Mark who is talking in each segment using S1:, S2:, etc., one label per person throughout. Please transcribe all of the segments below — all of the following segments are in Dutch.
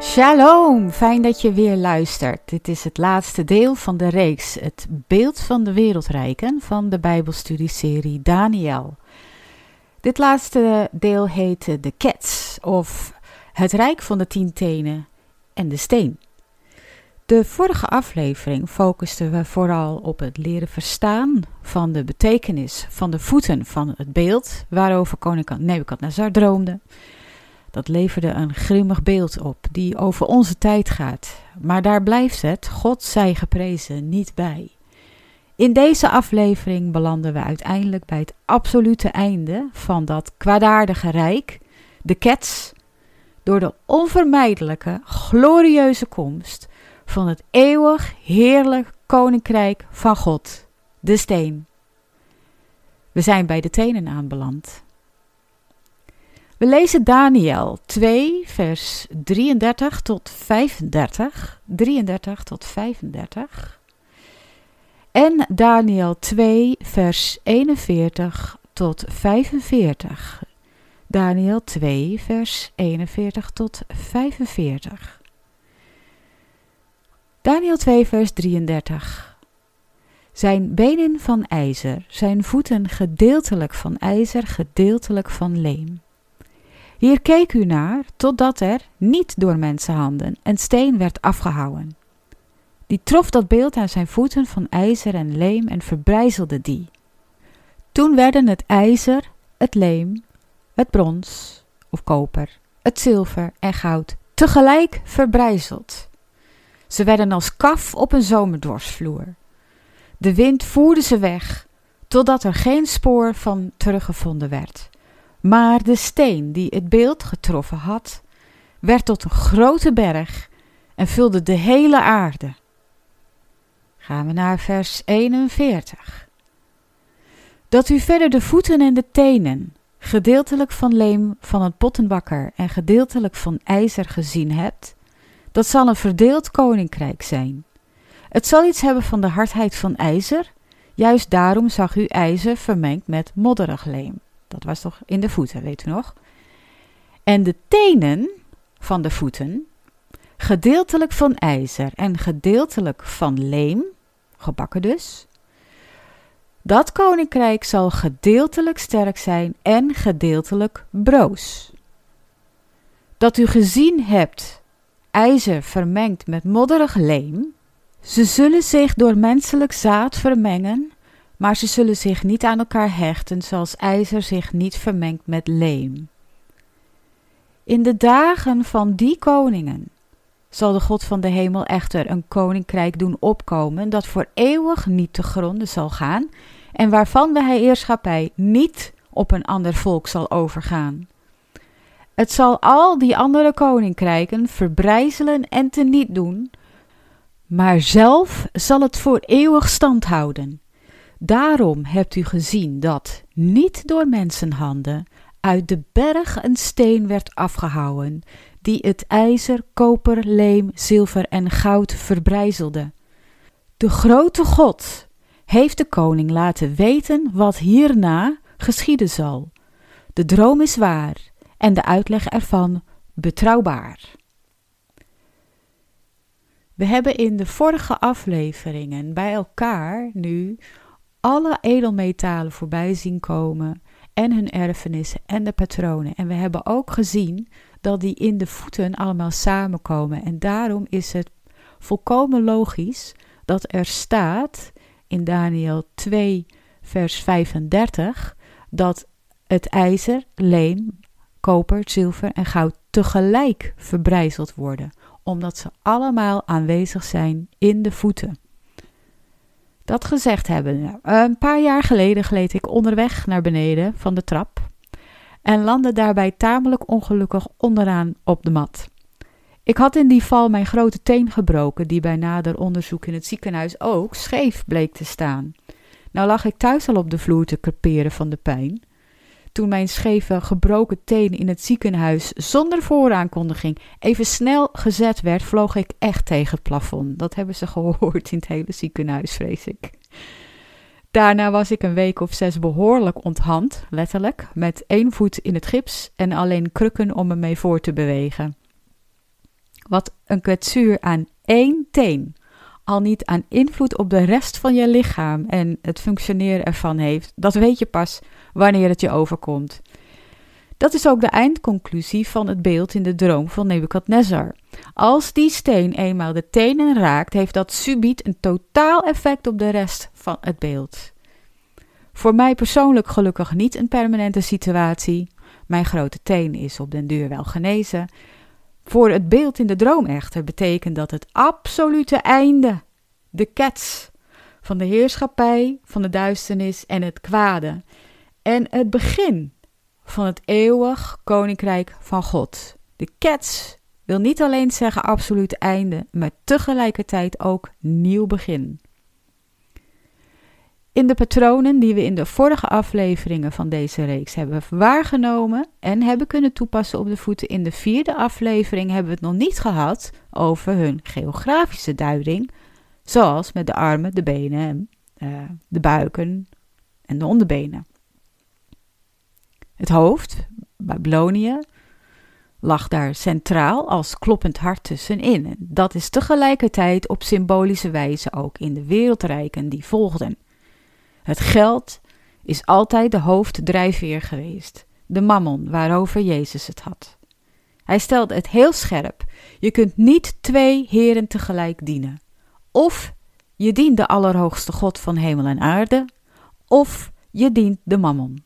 S1: Shalom, fijn dat je weer luistert. Dit is het laatste deel van de reeks Het beeld van de wereldrijken van de Bijbelstudieserie Daniel. Dit laatste deel heet De Cats of Het Rijk van de Tien Tenen en de Steen. De vorige aflevering focusten we vooral op het leren verstaan van de betekenis van de voeten van het beeld waarover koning Nebukadnezar droomde. Dat leverde een grimmig beeld op, die over onze tijd gaat. Maar daar blijft het, God zij geprezen, niet bij. In deze aflevering belanden we uiteindelijk bij het absolute einde van dat kwaadaardige rijk, de Kets, door de onvermijdelijke, glorieuze komst van het eeuwig heerlijk koninkrijk van God, de steen. We zijn bij de tenen aanbeland. We lezen Daniel 2, vers 33 tot 35. 33 tot 35. En Daniel 2, vers 41 tot 45. Daniel 2, vers 41 tot 45. Daniel 2, vers 33. Zijn benen van ijzer, zijn voeten gedeeltelijk van ijzer, gedeeltelijk van leem. Hier keek u naar, totdat er, niet door mensenhanden, een steen werd afgehouwen. Die trof dat beeld aan zijn voeten van ijzer en leem en verbrijzelde die. Toen werden het ijzer, het leem, het brons of koper, het zilver en goud tegelijk verbrijzeld. Ze werden als kaf op een zomerdorsvloer. De wind voerde ze weg, totdat er geen spoor van teruggevonden werd. Maar de steen die het beeld getroffen had, werd tot een grote berg en vulde de hele aarde. Gaan we naar vers 41. Dat u verder de voeten en de tenen, gedeeltelijk van leem van een pottenbakker en gedeeltelijk van ijzer gezien hebt, dat zal een verdeeld koninkrijk zijn. Het zal iets hebben van de hardheid van ijzer, juist daarom zag u ijzer vermengd met modderig leem. Dat was toch in de voeten, weet u nog? En de tenen van de voeten, gedeeltelijk van ijzer en gedeeltelijk van leem, gebakken dus. Dat koninkrijk zal gedeeltelijk sterk zijn en gedeeltelijk broos. Dat u gezien hebt ijzer vermengd met modderig leem, ze zullen zich door menselijk zaad vermengen maar ze zullen zich niet aan elkaar hechten zoals ijzer zich niet vermengt met leem. In de dagen van die koningen zal de God van de hemel echter een koninkrijk doen opkomen dat voor eeuwig niet te gronden zal gaan en waarvan de heerschappij niet op een ander volk zal overgaan. Het zal al die andere koninkrijken verbrijzelen en teniet doen, maar zelf zal het voor eeuwig stand houden. Daarom hebt u gezien dat, niet door mensenhanden, uit de berg een steen werd afgehouwen, die het ijzer, koper, leem, zilver en goud verbrijzelde. De grote God heeft de koning laten weten wat hierna geschieden zal. De droom is waar en de uitleg ervan betrouwbaar. We hebben in de vorige afleveringen bij elkaar nu alle edelmetalen voorbij zien komen en hun erfenissen en de patronen. En we hebben ook gezien dat die in de voeten allemaal samenkomen. En daarom is het volkomen logisch dat er staat in Daniel 2, vers 35, dat het ijzer, leem, koper, zilver en goud tegelijk verbrijzeld worden, omdat ze allemaal aanwezig zijn in de voeten. Dat gezegd hebben, een paar jaar geleden gleed ik onderweg naar beneden van de trap en landde daarbij tamelijk ongelukkig onderaan op de mat. Ik had in die val mijn grote teen gebroken, die bij nader onderzoek in het ziekenhuis ook scheef bleek te staan. Nou lag ik thuis al op de vloer te creperen van de pijn. Toen mijn scheve, gebroken teen in het ziekenhuis zonder vooraankondiging even snel gezet werd, vloog ik echt tegen het plafond. Dat hebben ze gehoord in het hele ziekenhuis, vrees ik. Daarna was ik een week of zes behoorlijk onthand, letterlijk, met één voet in het gips en alleen krukken om me mee voor te bewegen. Wat een kwetsuur aan één teen al niet aan invloed op de rest van je lichaam en het functioneren ervan heeft, dat weet je pas wanneer het je overkomt. Dat is ook de eindconclusie van het beeld in de droom van Nebukadnezar. Als die steen eenmaal de tenen raakt, heeft dat subiet een totaal effect op de rest van het beeld. Voor mij persoonlijk gelukkig niet een permanente situatie. Mijn grote teen is op den duur wel genezen. Voor het beeld in de droom echter betekent dat het absolute einde, de kets van de heerschappij van de duisternis en het kwade en het begin van het eeuwig koninkrijk van God. De kets wil niet alleen zeggen absoluut einde, maar tegelijkertijd ook nieuw begin. In de patronen die we in de vorige afleveringen van deze reeks hebben waargenomen en hebben kunnen toepassen op de voeten, in de vierde aflevering hebben we het nog niet gehad over hun geografische duiding, zoals met de armen, de benen, uh, de buiken en de onderbenen. Het hoofd, Babylonië, lag daar centraal als kloppend hart tussenin. En dat is tegelijkertijd op symbolische wijze ook in de wereldrijken die volgden. Het geld is altijd de hoofddrijfveer geweest, de mammon waarover Jezus het had. Hij stelde het heel scherp: je kunt niet twee heren tegelijk dienen. Of je dient de Allerhoogste God van hemel en aarde, of je dient de mammon.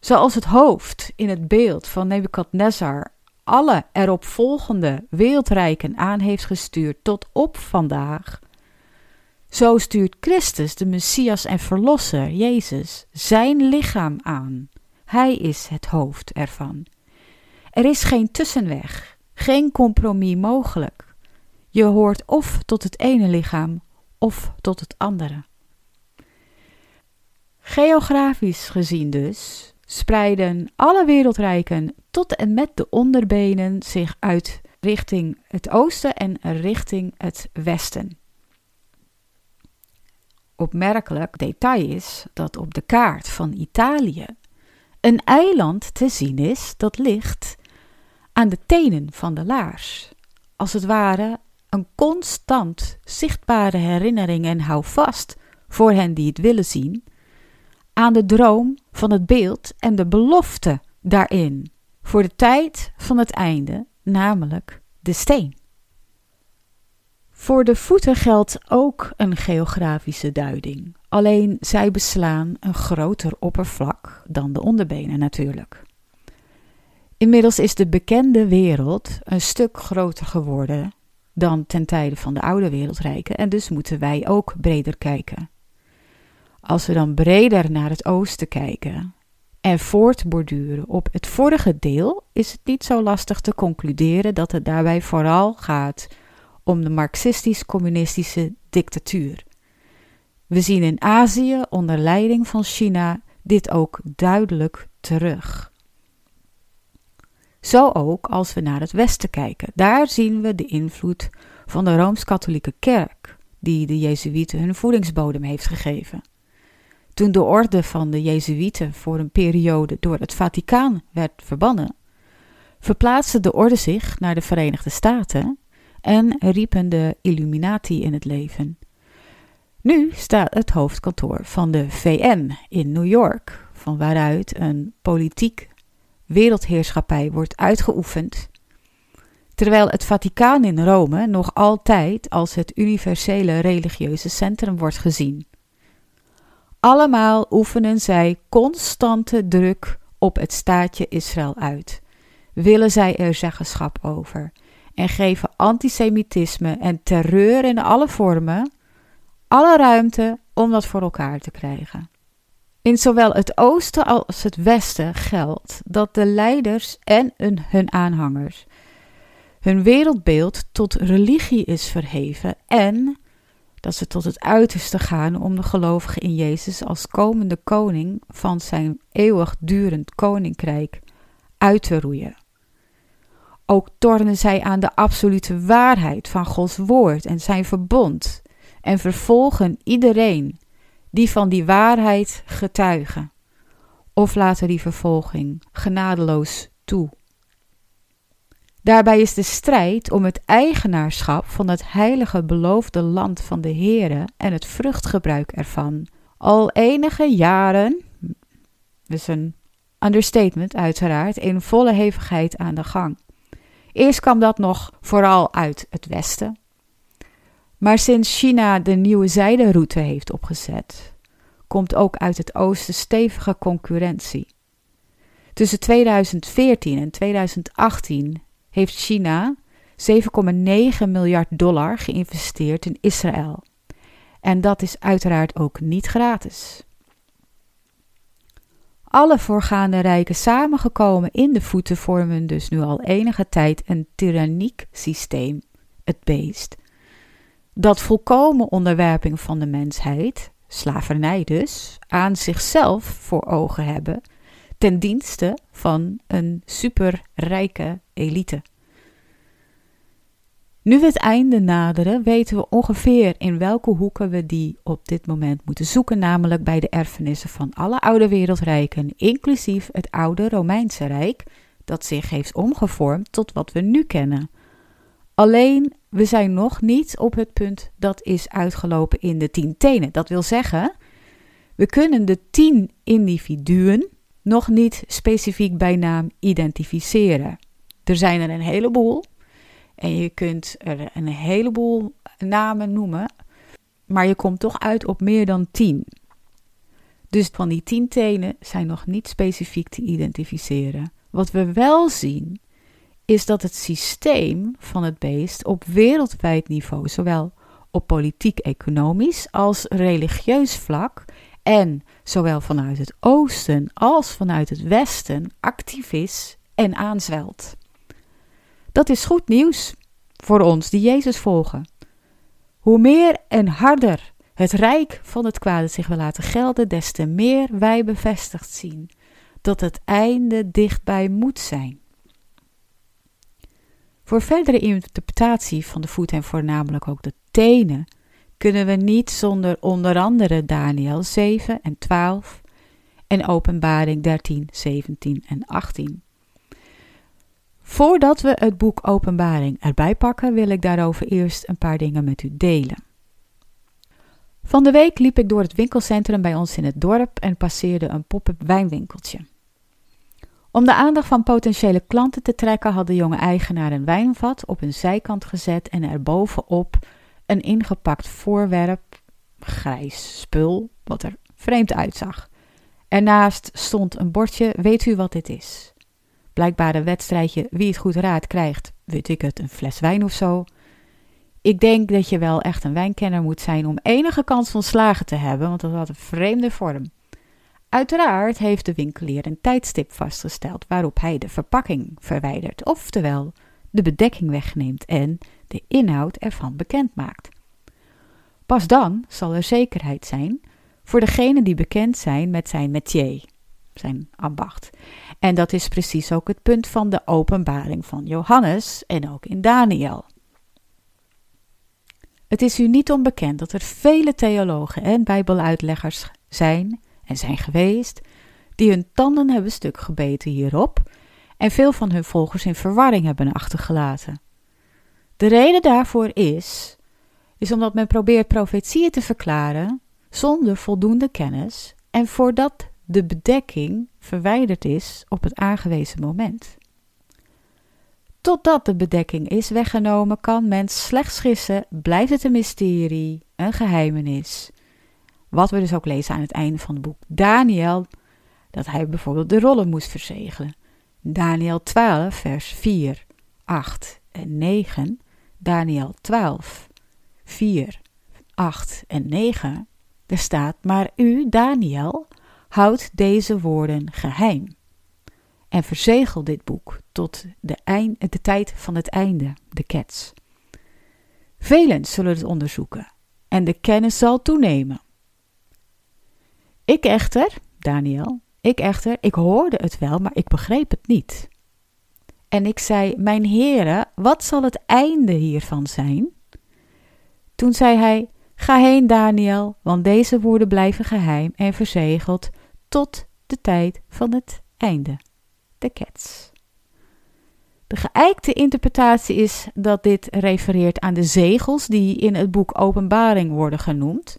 S1: Zoals het hoofd in het beeld van Nebukadnezar alle erop volgende wereldrijken aan heeft gestuurd tot op vandaag, zo stuurt Christus, de Messias en Verlosser, Jezus, zijn lichaam aan. Hij is het hoofd ervan. Er is geen tussenweg, geen compromis mogelijk. Je hoort of tot het ene lichaam of tot het andere. Geografisch gezien dus spreiden alle wereldrijken tot en met de onderbenen zich uit richting het oosten en richting het westen opmerkelijk detail is dat op de kaart van Italië een eiland te zien is dat ligt aan de tenen van de laars. Als het ware een constant zichtbare herinnering en hou vast voor hen die het willen zien aan de droom van het beeld en de belofte daarin voor de tijd van het einde, namelijk de steen. Voor de voeten geldt ook een geografische duiding, alleen zij beslaan een groter oppervlak dan de onderbenen natuurlijk. Inmiddels is de bekende wereld een stuk groter geworden dan ten tijde van de oude wereldrijken en dus moeten wij ook breder kijken. Als we dan breder naar het oosten kijken en voortborduren op het vorige deel, is het niet zo lastig te concluderen dat het daarbij vooral gaat om de marxistisch-communistische dictatuur. We zien in Azië onder leiding van China dit ook duidelijk terug. Zo ook als we naar het Westen kijken. Daar zien we de invloed van de Rooms-Katholieke Kerk, die de Jezuïeten hun voedingsbodem heeft gegeven. Toen de orde van de Jezuïeten voor een periode door het Vaticaan werd verbannen, verplaatste de orde zich naar de Verenigde Staten en riepen de Illuminati in het leven. Nu staat het hoofdkantoor van de VN in New York, van waaruit een politiek wereldheerschappij wordt uitgeoefend, terwijl het Vaticaan in Rome nog altijd als het universele religieuze centrum wordt gezien. Allemaal oefenen zij constante druk op het staatje Israël uit. Willen zij er zeggenschap over? En geven antisemitisme en terreur in alle vormen alle ruimte om dat voor elkaar te krijgen. In zowel het oosten als het westen geldt dat de leiders en hun aanhangers hun wereldbeeld tot religie is verheven en dat ze tot het uiterste gaan om de gelovigen in Jezus als komende koning van zijn eeuwigdurend koninkrijk uit te roeien. Ook tornen zij aan de absolute waarheid van Gods woord en zijn verbond en vervolgen iedereen die van die waarheid getuigen, of laten die vervolging genadeloos toe. Daarbij is de strijd om het eigenaarschap van het heilige beloofde land van de Heere en het vruchtgebruik ervan al enige jaren, dus een understatement uiteraard, in volle hevigheid aan de gang. Eerst kwam dat nog vooral uit het westen. Maar sinds China de nieuwe zijderoute heeft opgezet, komt ook uit het oosten stevige concurrentie. Tussen 2014 en 2018 heeft China 7,9 miljard dollar geïnvesteerd in Israël. En dat is uiteraard ook niet gratis. Alle voorgaande rijken samengekomen in de voeten vormen dus nu al enige tijd een tyranniek systeem, het beest, dat volkomen onderwerping van de mensheid, slavernij dus, aan zichzelf voor ogen hebben ten dienste van een superrijke elite. Nu we het einde naderen, weten we ongeveer in welke hoeken we die op dit moment moeten zoeken, namelijk bij de erfenissen van alle oude wereldrijken, inclusief het oude Romeinse Rijk, dat zich heeft omgevormd tot wat we nu kennen. Alleen, we zijn nog niet op het punt dat is uitgelopen in de tien tenen. Dat wil zeggen, we kunnen de tien individuen nog niet specifiek bij naam identificeren. Er zijn er een heleboel en je kunt er een heleboel namen noemen, maar je komt toch uit op meer dan tien. Dus van die tien tenen zijn nog niet specifiek te identificeren. Wat we wel zien, is dat het systeem van het beest op wereldwijd niveau, zowel op politiek-economisch als religieus vlak en zowel vanuit het oosten als vanuit het westen actief is en aanzwelt. Dat is goed nieuws voor ons die Jezus volgen. Hoe meer en harder het rijk van het kwade zich wil laten gelden, des te meer wij bevestigd zien dat het einde dichtbij moet zijn. Voor verdere interpretatie van de voet en voornamelijk ook de tenen kunnen we niet zonder onder andere Daniel 7 en 12 en Openbaring 13, 17 en 18. Voordat we het boek Openbaring erbij pakken, wil ik daarover eerst een paar dingen met u delen. Van de week liep ik door het winkelcentrum bij ons in het dorp en passeerde een pop-up wijnwinkeltje. Om de aandacht van potentiële klanten te trekken, had de jonge eigenaar een wijnvat op een zijkant gezet en er bovenop een ingepakt voorwerp, grijs spul, wat er vreemd uitzag. Ernaast stond een bordje: Weet u wat dit is? Blijkbaar een wedstrijdje wie het goed raadt krijgt, weet ik het, een fles wijn of zo. Ik denk dat je wel echt een wijnkenner moet zijn om enige kans van slagen te hebben, want dat had een vreemde vorm. Uiteraard heeft de winkelier een tijdstip vastgesteld waarop hij de verpakking verwijdert, oftewel de bedekking wegneemt en de inhoud ervan bekend maakt. Pas dan zal er zekerheid zijn voor degenen die bekend zijn met zijn métier, zijn ambacht. En dat is precies ook het punt van de openbaring van Johannes en ook in Daniel. Het is u niet onbekend dat er vele theologen en bijbeluitleggers zijn en zijn geweest die hun tanden hebben stuk gebeten hierop en veel van hun volgers in verwarring hebben achtergelaten. De reden daarvoor is, is omdat men probeert profetieën te verklaren zonder voldoende kennis en voordat de bedekking verwijderd is op het aangewezen moment. Totdat de bedekking is weggenomen, kan men slechts gissen, blijft het een mysterie, een geheimenis. Wat we dus ook lezen aan het einde van het boek Daniel, dat hij bijvoorbeeld de rollen moest verzegelen. Daniel 12, vers 4, 8 en 9. Daniel 12, 4, 8 en 9. Er staat, maar u, Daniel, houdt deze woorden geheim. En verzegel dit boek tot de, eind, de tijd van het einde, de kets. Velen zullen het onderzoeken en de kennis zal toenemen. Ik echter, Daniel, ik echter, ik hoorde het wel, maar ik begreep het niet. En ik zei: Mijn heren, wat zal het einde hiervan zijn? Toen zei hij: Ga heen, Daniel, want deze woorden blijven geheim en verzegeld tot de tijd van het einde. De cats. De geëikte interpretatie is dat dit refereert aan de zegels die in het boek Openbaring worden genoemd.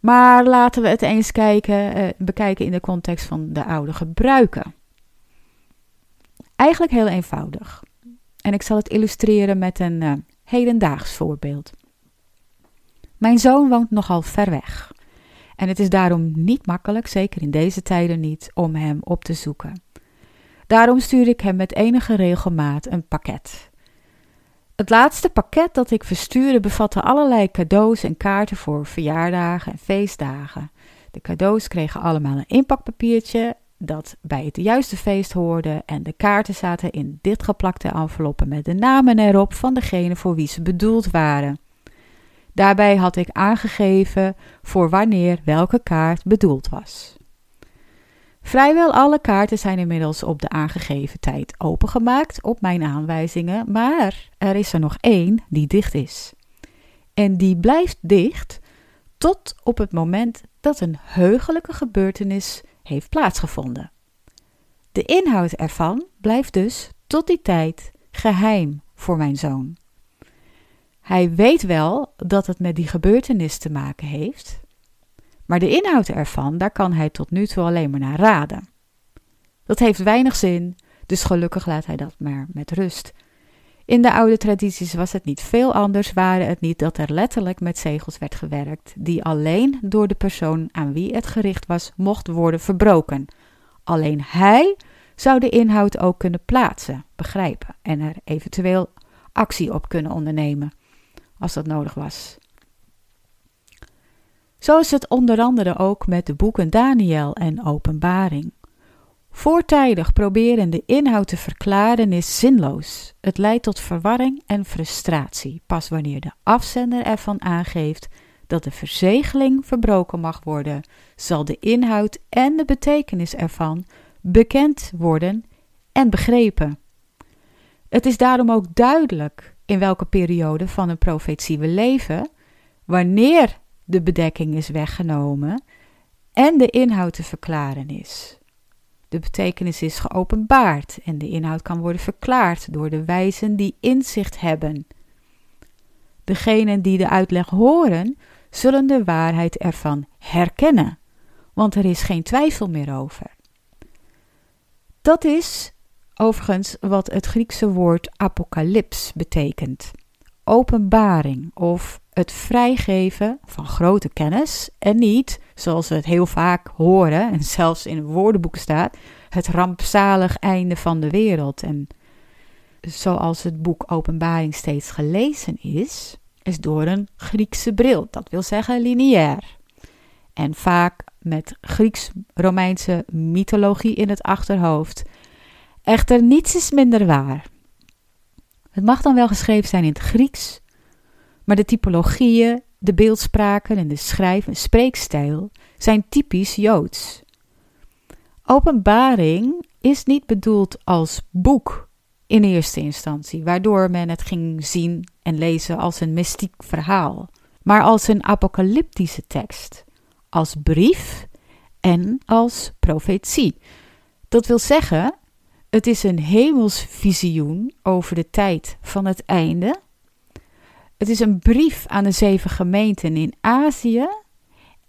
S1: Maar laten we het eens kijken, eh, bekijken in de context van de oude gebruiken. Eigenlijk heel eenvoudig. En ik zal het illustreren met een uh, hedendaags voorbeeld. Mijn zoon woont nogal ver weg. En het is daarom niet makkelijk, zeker in deze tijden niet, om hem op te zoeken. Daarom stuur ik hem met enige regelmaat een pakket. Het laatste pakket dat ik verstuurde bevatte allerlei cadeaus en kaarten voor verjaardagen en feestdagen. De cadeaus kregen allemaal een inpakpapiertje dat bij het juiste feest hoorde en de kaarten zaten in dichtgeplakte enveloppen met de namen erop van degene voor wie ze bedoeld waren. Daarbij had ik aangegeven voor wanneer welke kaart bedoeld was. Vrijwel alle kaarten zijn inmiddels op de aangegeven tijd opengemaakt op mijn aanwijzingen, maar er is er nog één die dicht is. En die blijft dicht tot op het moment dat een heugelijke gebeurtenis heeft plaatsgevonden. De inhoud ervan blijft dus tot die tijd geheim voor mijn zoon. Hij weet wel dat het met die gebeurtenis te maken heeft, maar de inhoud ervan, daar kan hij tot nu toe alleen maar naar raden. Dat heeft weinig zin, dus gelukkig laat hij dat maar met rust. In de oude tradities was het niet veel anders, waren het niet dat er letterlijk met zegels werd gewerkt, die alleen door de persoon aan wie het gericht was mocht worden verbroken. Alleen hij zou de inhoud ook kunnen plaatsen, begrijpen en er eventueel actie op kunnen ondernemen, als dat nodig was. Zo is het onder andere ook met de boeken Daniel en Openbaring. Voortijdig proberen de inhoud te verklaren is zinloos. Het leidt tot verwarring en frustratie, pas wanneer de afzender ervan aangeeft dat de verzegeling verbroken mag worden, zal de inhoud en de betekenis ervan bekend worden en begrepen. Het is daarom ook duidelijk in welke periode van een profetie we leven, wanneer de bedekking is weggenomen en de inhoud te verklaren is. De betekenis is geopenbaard en de inhoud kan worden verklaard door de wijzen die inzicht hebben. Degenen die de uitleg horen, zullen de waarheid ervan herkennen, want er is geen twijfel meer over. Dat is overigens wat het Griekse woord apocalyps betekent: openbaring of het vrijgeven van grote kennis en niet, zoals we het heel vaak horen en zelfs in woordenboeken staat, het rampzalig einde van de wereld. En zoals het boek Openbaring steeds gelezen is, is door een Griekse bril, dat wil zeggen lineair. En vaak met Grieks-Romeinse mythologie in het achterhoofd. Echter, niets is minder waar. Het mag dan wel geschreven zijn in het Grieks, maar de typologieën, de beeldspraken en de schrijf- en spreekstijl zijn typisch Joods. Openbaring is niet bedoeld als boek in eerste instantie, waardoor men het ging zien en lezen als een mystiek verhaal, maar als een apocalyptische tekst, als brief en als profetie. Dat wil zeggen, het is een hemels visioen over de tijd van het einde het is een brief aan de zeven gemeenten in Azië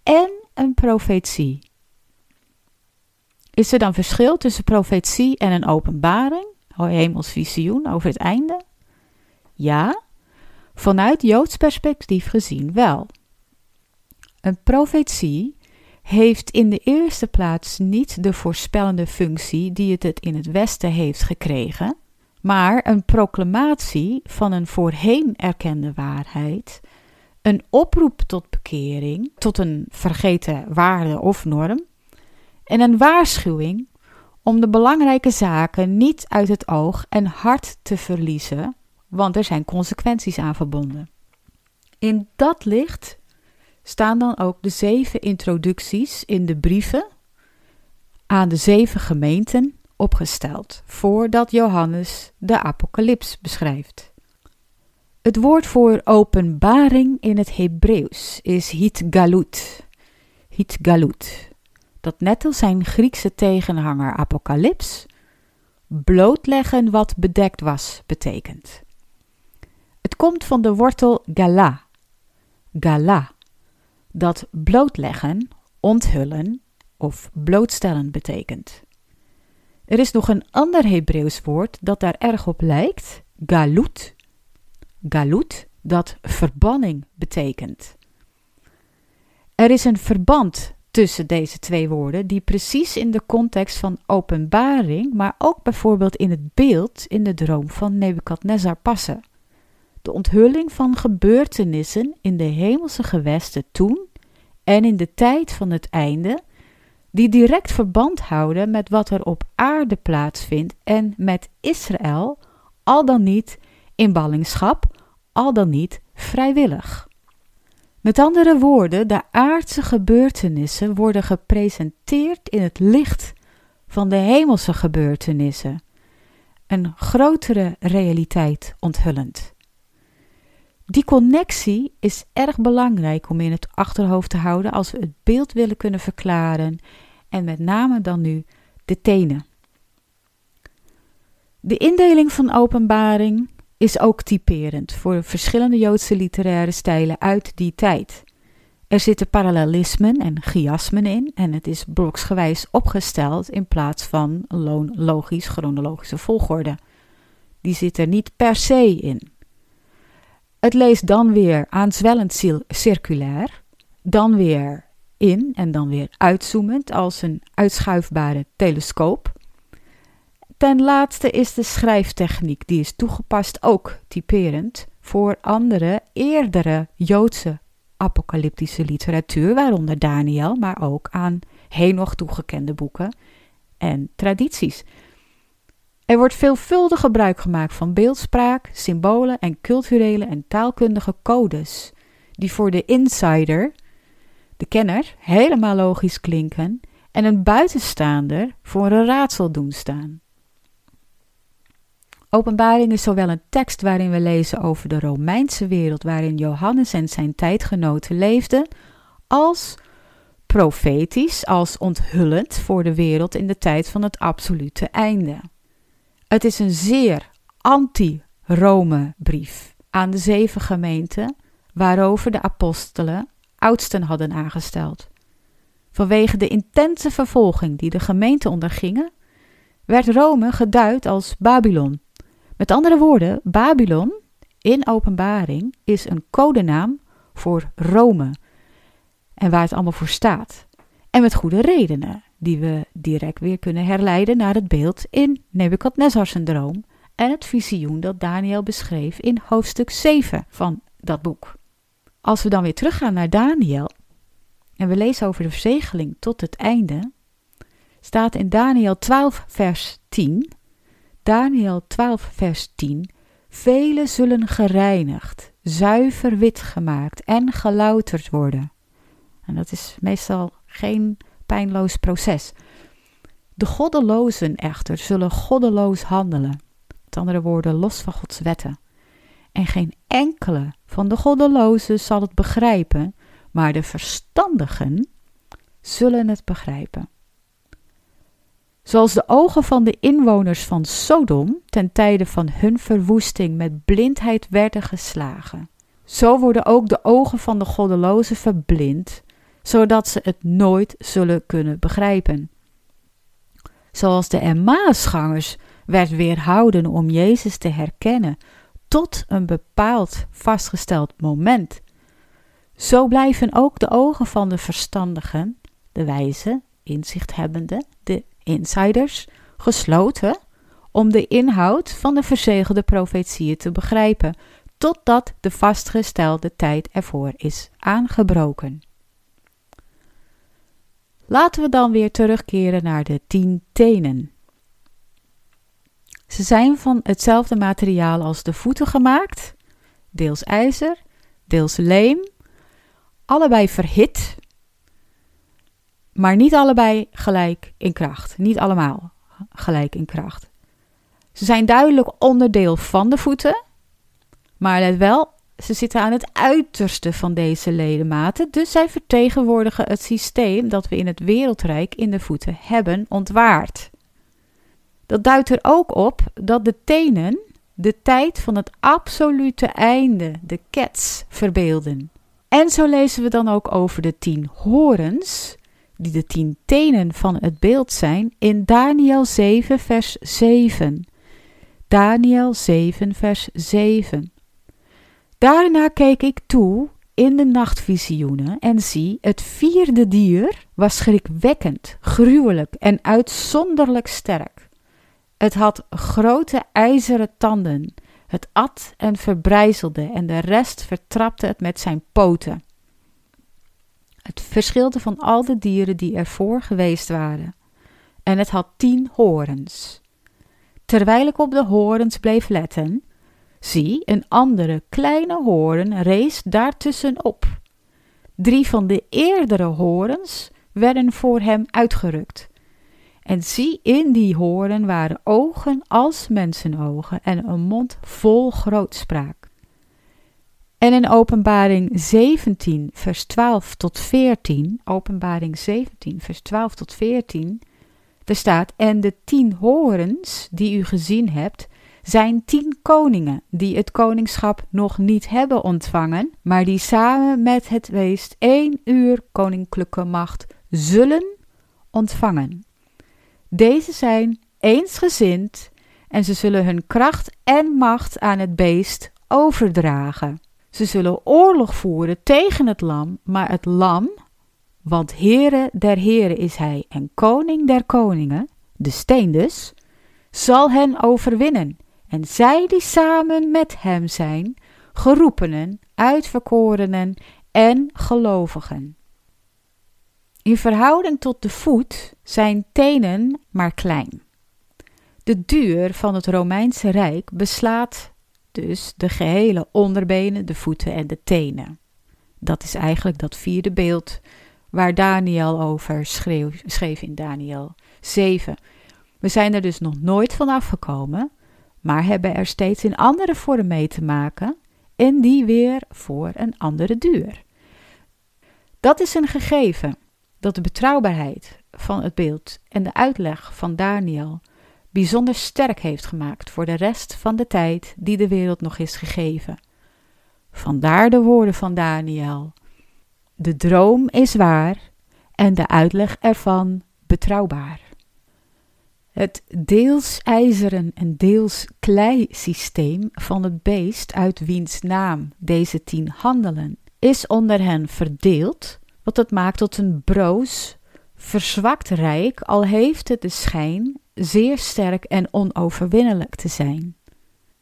S1: en een profetie. Is er dan verschil tussen profetie en een openbaring, hemels visioen over het einde? Ja, vanuit Joods perspectief gezien wel. Een profetie heeft in de eerste plaats niet de voorspellende functie die het in het Westen heeft gekregen, maar een proclamatie van een voorheen erkende waarheid, een oproep tot bekering, tot een vergeten waarde of norm, en een waarschuwing om de belangrijke zaken niet uit het oog en hart te verliezen, want er zijn consequenties aan verbonden. In dat licht staan dan ook de zeven introducties in de brieven aan de zeven gemeenten opgesteld, voordat Johannes de Apocalyps beschrijft. Het woord voor openbaring in het Hebreeuws is hitgalut. Hitgalut. Dat net als zijn Griekse tegenhanger apocalyps blootleggen wat bedekt was betekent. Het komt van de wortel gala. Gala. Dat blootleggen, onthullen of blootstellen betekent. Er is nog een ander Hebreeuws woord dat daar erg op lijkt, galut. Galut, dat verbanning betekent. Er is een verband tussen deze twee woorden die precies in de context van openbaring, maar ook bijvoorbeeld in het beeld in de droom van Nebukadnezar passen. De onthulling van gebeurtenissen in de hemelse gewesten toen en in de tijd van het einde die direct verband houden met wat er op aarde plaatsvindt en met Israël, al dan niet in ballingschap, al dan niet vrijwillig. Met andere woorden, de aardse gebeurtenissen worden gepresenteerd in het licht van de hemelse gebeurtenissen, een grotere realiteit onthullend. Die connectie is erg belangrijk om in het achterhoofd te houden als we het beeld willen kunnen verklaren en met name dan nu de tenen. De indeling van openbaring is ook typerend voor verschillende Joodse literaire stijlen uit die tijd. Er zitten parallelismen en chiasmen in en het is bloksgewijs opgesteld in plaats van logisch chronologische volgorde. Die zit er niet per se in. Het leest dan weer aanzwellend circulair, dan weer in en dan weer uitzoomend als een uitschuifbare telescoop. Ten laatste is de schrijftechniek, die is toegepast ook typerend voor andere eerdere Joodse apocalyptische literatuur, waaronder Daniel, maar ook aan Henoch toegekende boeken en tradities. Er wordt veelvuldig gebruik gemaakt van beeldspraak, symbolen en culturele en taalkundige codes, die voor de insider, de kenner, helemaal logisch klinken en een buitenstaander voor een raadsel doen staan. Openbaring is zowel een tekst waarin we lezen over de Romeinse wereld waarin Johannes en zijn tijdgenoten leefden, als profetisch, als onthullend voor de wereld in de tijd van het absolute einde. Het is een zeer anti-Rome brief aan de zeven gemeenten waarover de apostelen oudsten hadden aangesteld. Vanwege de intense vervolging die de gemeenten ondergingen, werd Rome geduid als Babylon. Met andere woorden, Babylon in openbaring is een codenaam voor Rome en waar het allemaal voor staat. En met goede redenen, die we direct weer kunnen herleiden naar het beeld in Nebukadnezar's droom en het visioen dat Daniel beschreef in hoofdstuk 7 van dat boek. Als we dan weer teruggaan naar Daniel en we lezen over de verzegeling tot het einde, staat in Daniel 12, vers 10. Daniel 12, vers 10. Velen zullen gereinigd, zuiver wit gemaakt en gelouterd worden. En dat is meestal geen pijnloos proces. De goddelozen echter zullen goddeloos handelen, met andere woorden los van Gods wetten. En geen enkele van de goddelozen zal het begrijpen, maar de verstandigen zullen het begrijpen. Zoals de ogen van de inwoners van Sodom ten tijde van hun verwoesting met blindheid werden geslagen, zo worden ook de ogen van de goddelozen verblind, zodat ze het nooit zullen kunnen begrijpen. Zoals de Emmausgangers werd weerhouden om Jezus te herkennen tot een bepaald vastgesteld moment. Zo blijven ook de ogen van de verstandigen, de wijze, inzichthebbende, de insiders, gesloten om de inhoud van de verzegelde profetieën te begrijpen, totdat de vastgestelde tijd ervoor is aangebroken. Laten we dan weer terugkeren naar de tien tenen. Ze zijn van hetzelfde materiaal als de voeten gemaakt, deels ijzer, deels leem, allebei verhit, maar niet allebei gelijk in kracht. Niet allemaal gelijk in kracht. Ze zijn duidelijk onderdeel van de voeten, maar let wel, ze zitten aan het uiterste van deze ledematen, dus zij vertegenwoordigen het systeem dat we in het wereldrijk in de voeten hebben ontwaard. Dat duidt er ook op dat de tenen de tijd van het absolute einde, de kets, verbeelden. En zo lezen we dan ook over de tien horens, die de tien tenen van het beeld zijn, in Daniel 7, vers 7. Daniel 7, vers 7. Daarna keek ik toe in de nachtvisioenen en zie, het vierde dier was schrikwekkend, gruwelijk en uitzonderlijk sterk. Het had grote ijzeren tanden. Het at en verbrijzelde en de rest vertrapte het met zijn poten. Het verschilde van al de dieren die ervoor geweest waren. En het had tien horens. Terwijl ik op de horens bleef letten, zie, een andere kleine hoorn rees daartussenop. Drie van de eerdere horens werden voor hem uitgerukt. En zie, in die hoorn waren ogen als mensenogen en een mond vol grootspraak. En in Openbaring 17, vers 12 tot 14, Openbaring 17, vers 12 tot 14, er staat: En de tien horens die u gezien hebt, zijn tien koningen die het koningschap nog niet hebben ontvangen, maar die samen met het weest één uur koninklijke macht zullen ontvangen. Deze zijn eensgezind en ze zullen hun kracht en macht aan het beest overdragen. Ze zullen oorlog voeren tegen het lam, maar het lam, want Heere der Heren is hij en koning der koningen, de steen dus, zal hen overwinnen. En zij die samen met hem zijn, geroepenen, uitverkorenen en gelovigen. In verhouding tot de voet zijn tenen maar klein. De duur van het Romeinse Rijk beslaat dus de gehele onderbenen, de voeten en de tenen. Dat is eigenlijk dat vierde beeld waar Daniel over schreef, schreef in Daniel 7. We zijn er dus nog nooit van afgekomen, maar hebben er steeds in andere vorm mee te maken en die weer voor een andere duur. Dat is een gegeven dat de betrouwbaarheid van het beeld en de uitleg van Daniel bijzonder sterk heeft gemaakt voor de rest van de tijd die de wereld nog is gegeven. Vandaar de woorden van Daniel. De droom is waar en de uitleg ervan betrouwbaar. Het deels ijzeren en deels klei systeem van het beest uit wiens naam deze tien handelen is onder hen verdeeld, wat het maakt tot een broos, verzwakt rijk, al heeft het de schijn zeer sterk en onoverwinnelijk te zijn.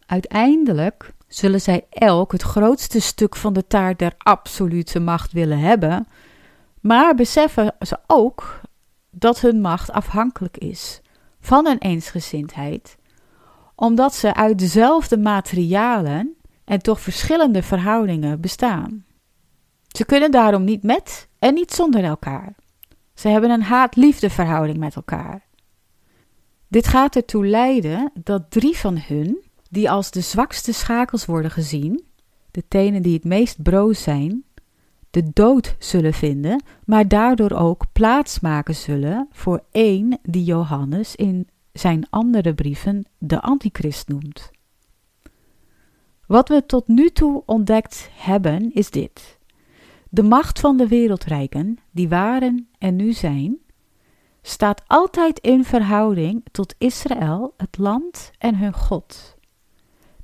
S1: Uiteindelijk zullen zij elk het grootste stuk van de taart der absolute macht willen hebben, maar beseffen ze ook dat hun macht afhankelijk is van een eensgezindheid, omdat ze uit dezelfde materialen en toch verschillende verhoudingen bestaan. Ze kunnen daarom niet met en niet zonder elkaar. Ze hebben een haat-liefde verhouding met elkaar. Dit gaat ertoe leiden dat drie van hun, die als de zwakste schakels worden gezien, de tenen die het meest broos zijn, de dood zullen vinden, maar daardoor ook plaats maken zullen voor één die Johannes in zijn andere brieven de antichrist noemt. Wat we tot nu toe ontdekt hebben is dit. De macht van de wereldrijken, die waren en nu zijn, staat altijd in verhouding tot Israël, het land en hun God.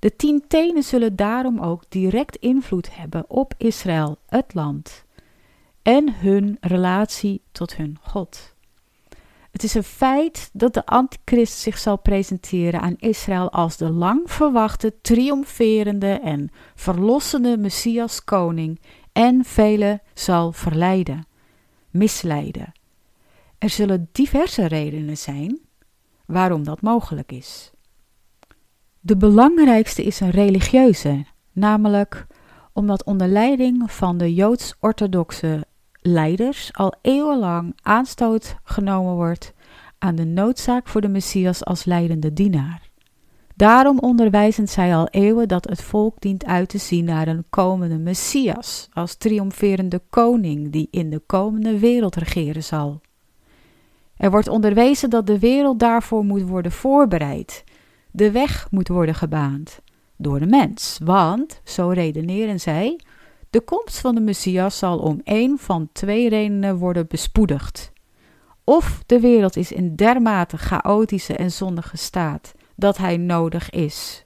S1: De tien tenen zullen daarom ook direct invloed hebben op Israël, het land, en hun relatie tot hun God. Het is een feit dat de antichrist zich zal presenteren aan Israël als de lang verwachte, triomferende en verlossende Messias koning en velen zal verleiden, misleiden er zullen diverse redenen zijn waarom dat mogelijk is. De belangrijkste is een religieuze, namelijk omdat onder leiding van de joods-orthodoxe leiders al eeuwenlang aanstoot genomen wordt aan de noodzaak voor de Messias als leidende dienaar. Daarom onderwijzen zij al eeuwen dat het volk dient uit te zien naar een komende Messias, als triomferende koning die in de komende wereld regeren zal. Er wordt onderwezen dat de wereld daarvoor moet worden voorbereid, de weg moet worden gebaand door de mens, want, zo redeneren zij, de komst van de Messias zal om één van twee redenen worden bespoedigd. Of de wereld is in dermate chaotische en zondige staat dat hij nodig is.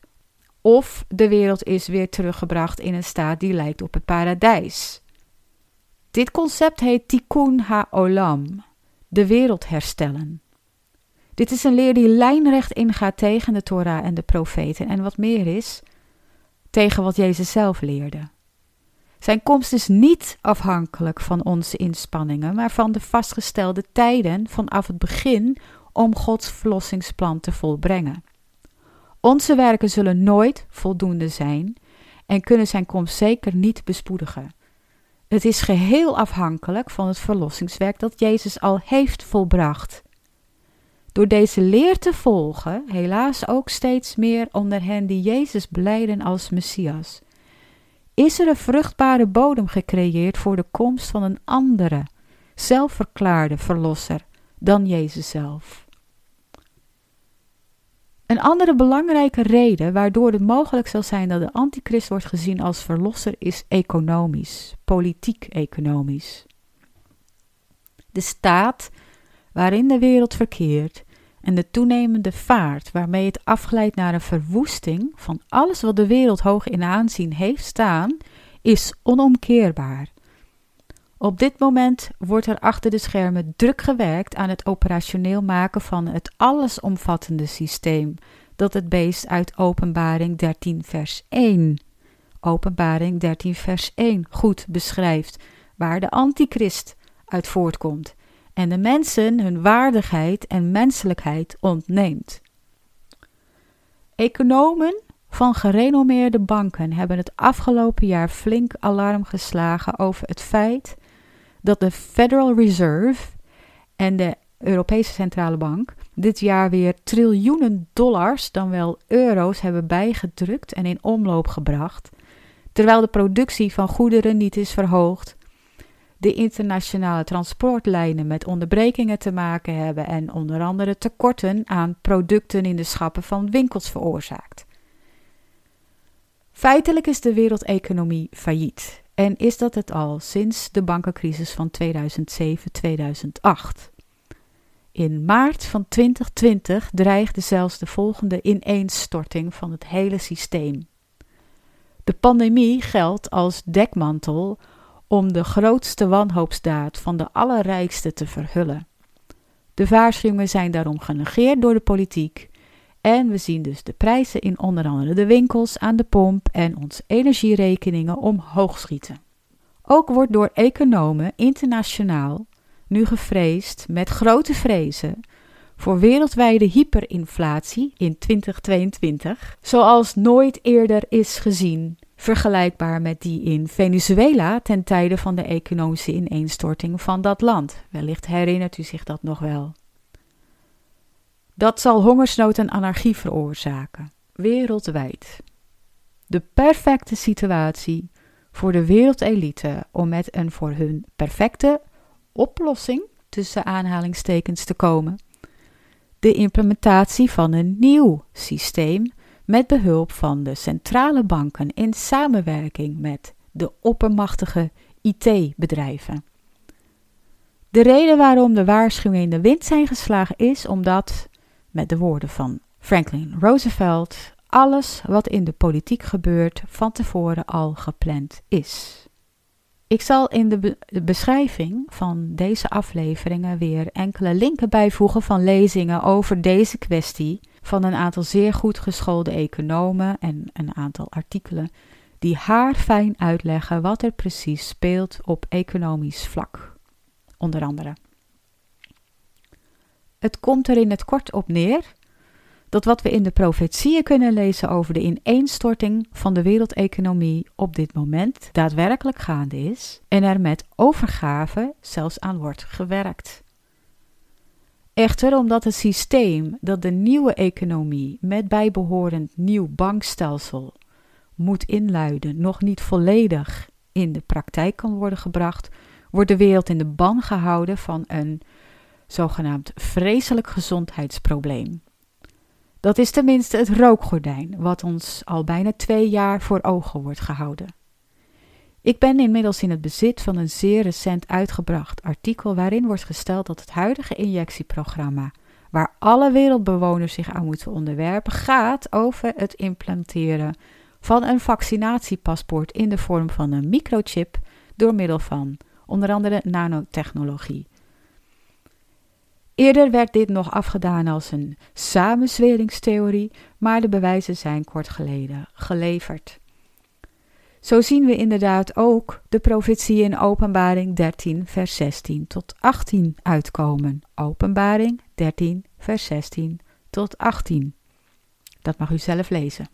S1: Of de wereld is weer teruggebracht in een staat die lijkt op het paradijs. Dit concept heet tikkun ha-olam, de wereld herstellen. Dit is een leer die lijnrecht ingaat tegen de Torah en de profeten en wat meer is, tegen wat Jezus zelf leerde. Zijn komst is niet afhankelijk van onze inspanningen, maar van de vastgestelde tijden vanaf het begin om Gods verlossingsplan te volbrengen. Onze werken zullen nooit voldoende zijn en kunnen zijn komst zeker niet bespoedigen. Het is geheel afhankelijk van het verlossingswerk dat Jezus al heeft volbracht. Door deze leer te volgen, helaas ook steeds meer onder hen die Jezus beleiden als Messias, is er een vruchtbare bodem gecreëerd voor de komst van een andere, zelfverklaarde verlosser dan Jezus zelf. Een andere belangrijke reden waardoor het mogelijk zal zijn dat de antichrist wordt gezien als verlosser is economisch, politiek-economisch. De staat waarin de wereld verkeert en de toenemende vaart waarmee het afglijdt naar een verwoesting van alles wat de wereld hoog in aanzien heeft staan, is onomkeerbaar. Op dit moment wordt er achter de schermen druk gewerkt aan het operationeel maken van het allesomvattende systeem dat het beest uit Openbaring 13 vers 1 Openbaring 13 vers 1 goed beschrijft, waar de antichrist uit voortkomt en de mensen hun waardigheid en menselijkheid ontneemt. Economen van gerenommeerde banken hebben het afgelopen jaar flink alarm geslagen over het feit dat de Federal Reserve en de Europese Centrale Bank dit jaar weer triljoenen dollars, dan wel euro's, hebben bijgedrukt en in omloop gebracht, terwijl de productie van goederen niet is verhoogd, de internationale transportlijnen met onderbrekingen te maken hebben en onder andere tekorten aan producten in de schappen van winkels veroorzaakt. Feitelijk is de wereldeconomie failliet en is dat het al sinds de bankencrisis van 2007-2008. In maart van 2020 dreigde zelfs de volgende ineenstorting van het hele systeem. De pandemie geldt als dekmantel om de grootste wanhoopsdaad van de allerrijkste te verhullen. De waarschuwingen zijn daarom genegeerd door de politiek en we zien dus de prijzen in onder andere de winkels, aan de pomp en onze energierekeningen omhoog schieten. Ook wordt door economen internationaal nu gevreesd met grote vrezen voor wereldwijde hyperinflatie in 2022, zoals nooit eerder is gezien, vergelijkbaar met die in Venezuela ten tijde van de economische ineenstorting van dat land. Wellicht herinnert u zich dat nog wel. Dat zal hongersnood en anarchie veroorzaken, wereldwijd. De perfecte situatie voor de wereldelite om met een voor hun perfecte oplossing tussen aanhalingstekens te komen. De implementatie van een nieuw systeem met behulp van de centrale banken in samenwerking met de oppermachtige IT-bedrijven. De reden waarom de waarschuwingen in de wind zijn geslagen is omdat met de woorden van Franklin Roosevelt, alles wat in de politiek gebeurt van tevoren al gepland is. Ik zal in de, de, beschrijving van deze afleveringen weer enkele linken bijvoegen van lezingen over deze kwestie van een aantal zeer goed geschoolde economen en een aantal artikelen die haar fijn uitleggen wat er precies speelt op economisch vlak. Onder andere. Het komt er in het kort op neer dat wat we in de profetieën kunnen lezen over de ineenstorting van de wereldeconomie op dit moment daadwerkelijk gaande is en er met overgave zelfs aan wordt gewerkt. Echter, omdat het systeem dat de nieuwe economie met bijbehorend nieuw bankstelsel moet inluiden nog niet volledig in de praktijk kan worden gebracht, wordt de wereld in de ban gehouden van een zogenaamd vreselijk gezondheidsprobleem. Dat is tenminste het rookgordijn, wat ons al bijna twee jaar voor ogen wordt gehouden. Ik ben inmiddels in het bezit van een zeer recent uitgebracht artikel waarin wordt gesteld dat het huidige injectieprogramma, waar alle wereldbewoners zich aan moeten onderwerpen, gaat over het implementeren van een vaccinatiepaspoort in de vorm van een microchip door middel van onder andere nanotechnologie. Eerder werd dit nog afgedaan als een samenzweringstheorie, maar de bewijzen zijn kort geleden geleverd. Zo zien we inderdaad ook de profetie in Openbaring 13, vers 16 tot 18 uitkomen. Openbaring 13, vers 16 tot 18. Dat mag u zelf lezen.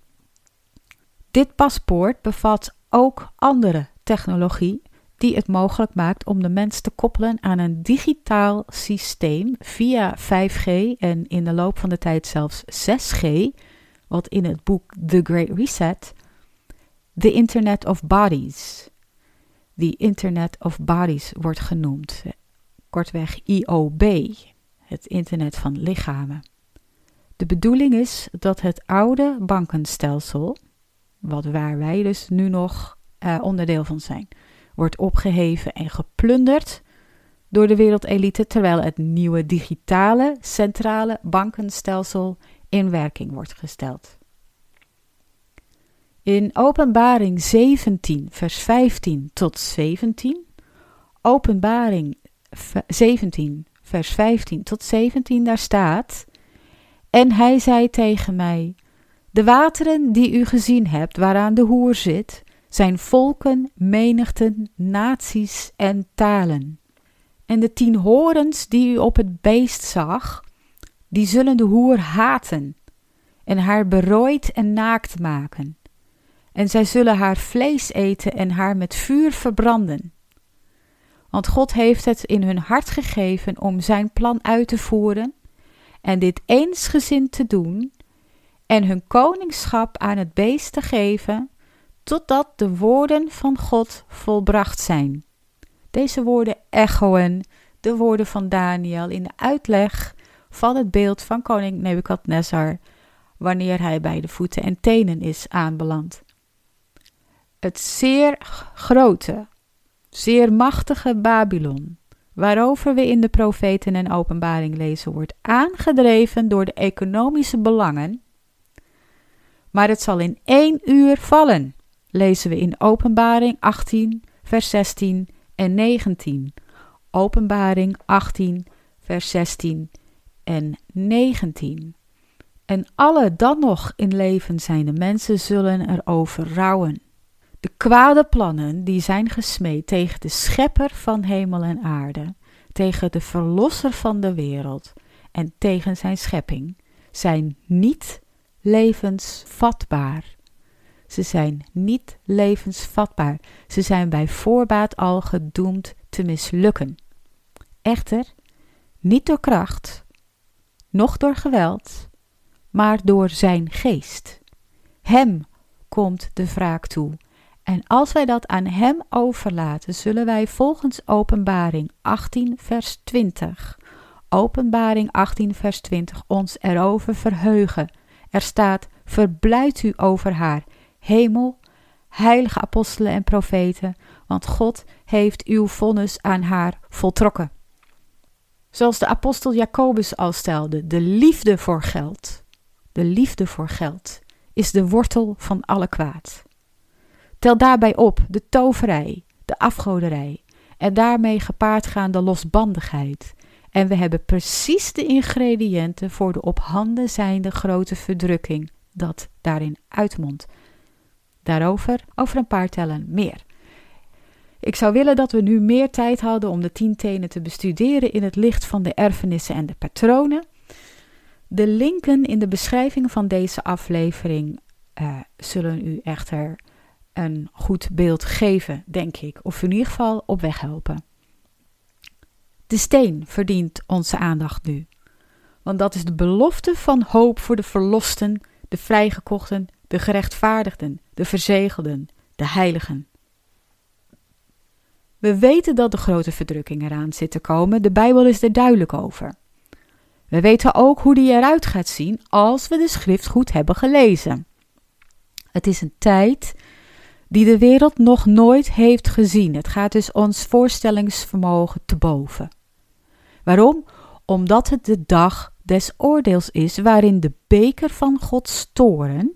S1: Dit paspoort bevat ook andere technologie die het mogelijk maakt om de mens te koppelen aan een digitaal systeem via 5G en in de loop van de tijd zelfs 6G, wat in het boek The Great Reset The Internet of Bodies. The Internet of Bodies wordt genoemd, kortweg IOB, het internet van lichamen. De bedoeling is dat het oude bankenstelsel, wat waar wij dus nu nog uh, onderdeel van zijn, wordt opgeheven en geplunderd door de wereldelite, terwijl het nieuwe digitale centrale bankenstelsel in werking wordt gesteld. In Openbaring 17, vers 15 tot 17, Openbaring 17, vers 15 tot 17, daar staat: En hij zei tegen mij: De wateren die u gezien hebt, waaraan de hoer zit, zijn volken, menigten, naties en talen. En de tien horens die u op het beest zag, die zullen de hoer haten en haar berooid en naakt maken. En zij zullen haar vlees eten en haar met vuur verbranden. Want God heeft het in hun hart gegeven om zijn plan uit te voeren en dit eensgezind te doen en hun koningschap aan het beest te geven totdat de woorden van God volbracht zijn. Deze woorden echoen de woorden van Daniel in de uitleg van het beeld van koning Nebukadnezar wanneer hij bij de voeten en tenen is aanbeland. Het zeer grote, zeer machtige Babylon, waarover we in de profeten en openbaring lezen, wordt aangedreven door de economische belangen, maar het zal in één uur vallen lezen we in Openbaring 18, vers 16 en 19. Openbaring 18, vers 16 en 19. En alle dan nog in leven zijnde mensen zullen erover rouwen. De kwade plannen die zijn gesmeed tegen de schepper van hemel en aarde, tegen de verlosser van de wereld en tegen zijn schepping, zijn niet levensvatbaar. Ze zijn niet levensvatbaar. Ze zijn bij voorbaat al gedoemd te mislukken. Echter, niet door kracht, noch door geweld, maar door zijn geest. Hem komt de wraak toe. En als wij dat aan hem overlaten, zullen wij volgens Openbaring 18, vers 20, Openbaring 18, vers 20, ons erover verheugen. Er staat: Verblijd u over haar hemel, heilige apostelen en profeten, want God heeft uw vonnis aan haar voltrokken. Zoals de apostel Jacobus al stelde, de liefde voor geld, de liefde voor geld is de wortel van alle kwaad. Tel daarbij op de toverij, de afgoderij en daarmee gepaard gaande losbandigheid. En we hebben precies de ingrediënten voor de op handen zijnde grote verdrukking dat daarin uitmondt. Daarover over een paar tellen meer. Ik zou willen dat we nu meer tijd hadden om de tien tenen te bestuderen in het licht van de erfenissen en de patronen. De linken in de beschrijving van deze aflevering uh, zullen u echter een goed beeld geven, denk ik, of in ieder geval op weg helpen. De steen verdient onze aandacht nu, want dat is de belofte van hoop voor de verlosten, de vrijgekochten, de gerechtvaardigden, de verzegelden, de heiligen. We weten dat de grote verdrukking eraan zit te komen, de Bijbel is er duidelijk over. We weten ook hoe die eruit gaat zien als we de schrift goed hebben gelezen. Het is een tijd die de wereld nog nooit heeft gezien. Het gaat dus ons voorstellingsvermogen te boven. Waarom? Omdat het de dag des oordeels is, waarin de beker van Gods toren,